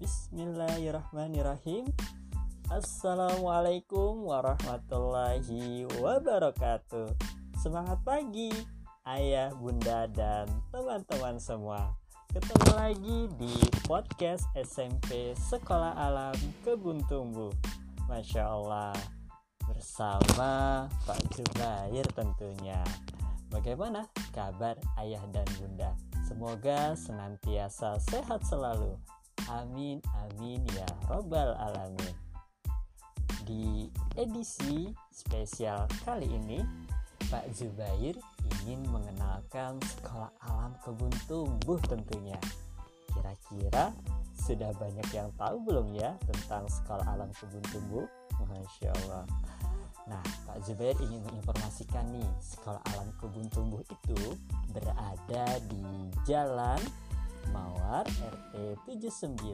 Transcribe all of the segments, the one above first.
Bismillahirrahmanirrahim. Assalamualaikum warahmatullahi wabarakatuh. Semangat pagi ayah, bunda, dan teman-teman semua. Ketemu lagi di podcast SMP Sekolah Alam Kebun Tumbuh. Masya Allah Bersama Pak Jubair tentunya. Bagaimana kabar ayah dan bunda? Semoga senantiasa sehat selalu Amin amin ya robbal alamin. Di edisi spesial kali ini, Pak Zubair ingin mengenalkan sekolah alam kebun tumbuh tentunya. Kira-kira sudah banyak yang tahu belum ya tentang sekolah alam kebun tumbuh? Masya Allah. Nah, Pak Zubair ingin menginformasikan nih, sekolah alam kebun tumbuh itu berada di Jalan Mawar RT 79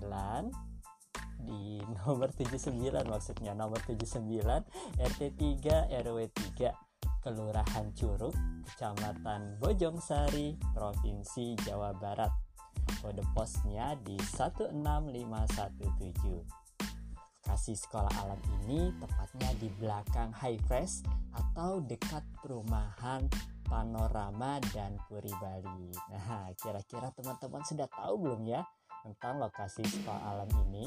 di nomor 79 maksudnya nomor 79 RT 3 RW 3 Kelurahan Curug Kecamatan Bojong Sari Provinsi Jawa Barat. Kode posnya di 16517 Kasih sekolah alam ini tepatnya di belakang High Fresh atau dekat perumahan Panorama dan Puri Bali. Nah, kira-kira teman-teman sudah tahu belum ya tentang lokasi sekolah alam ini?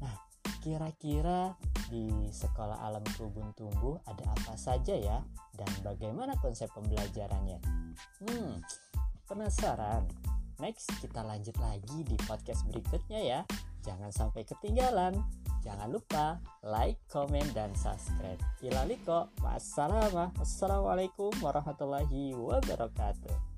Nah, kira-kira di sekolah alam kebun tumbuh ada apa saja ya dan bagaimana konsep pembelajarannya? Hmm, penasaran? Next, kita lanjut lagi di podcast berikutnya ya. Jangan sampai ketinggalan. Jangan lupa like, comment, dan subscribe. Ilaliko, wassalam. Wassalamualaikum warahmatullahi wabarakatuh.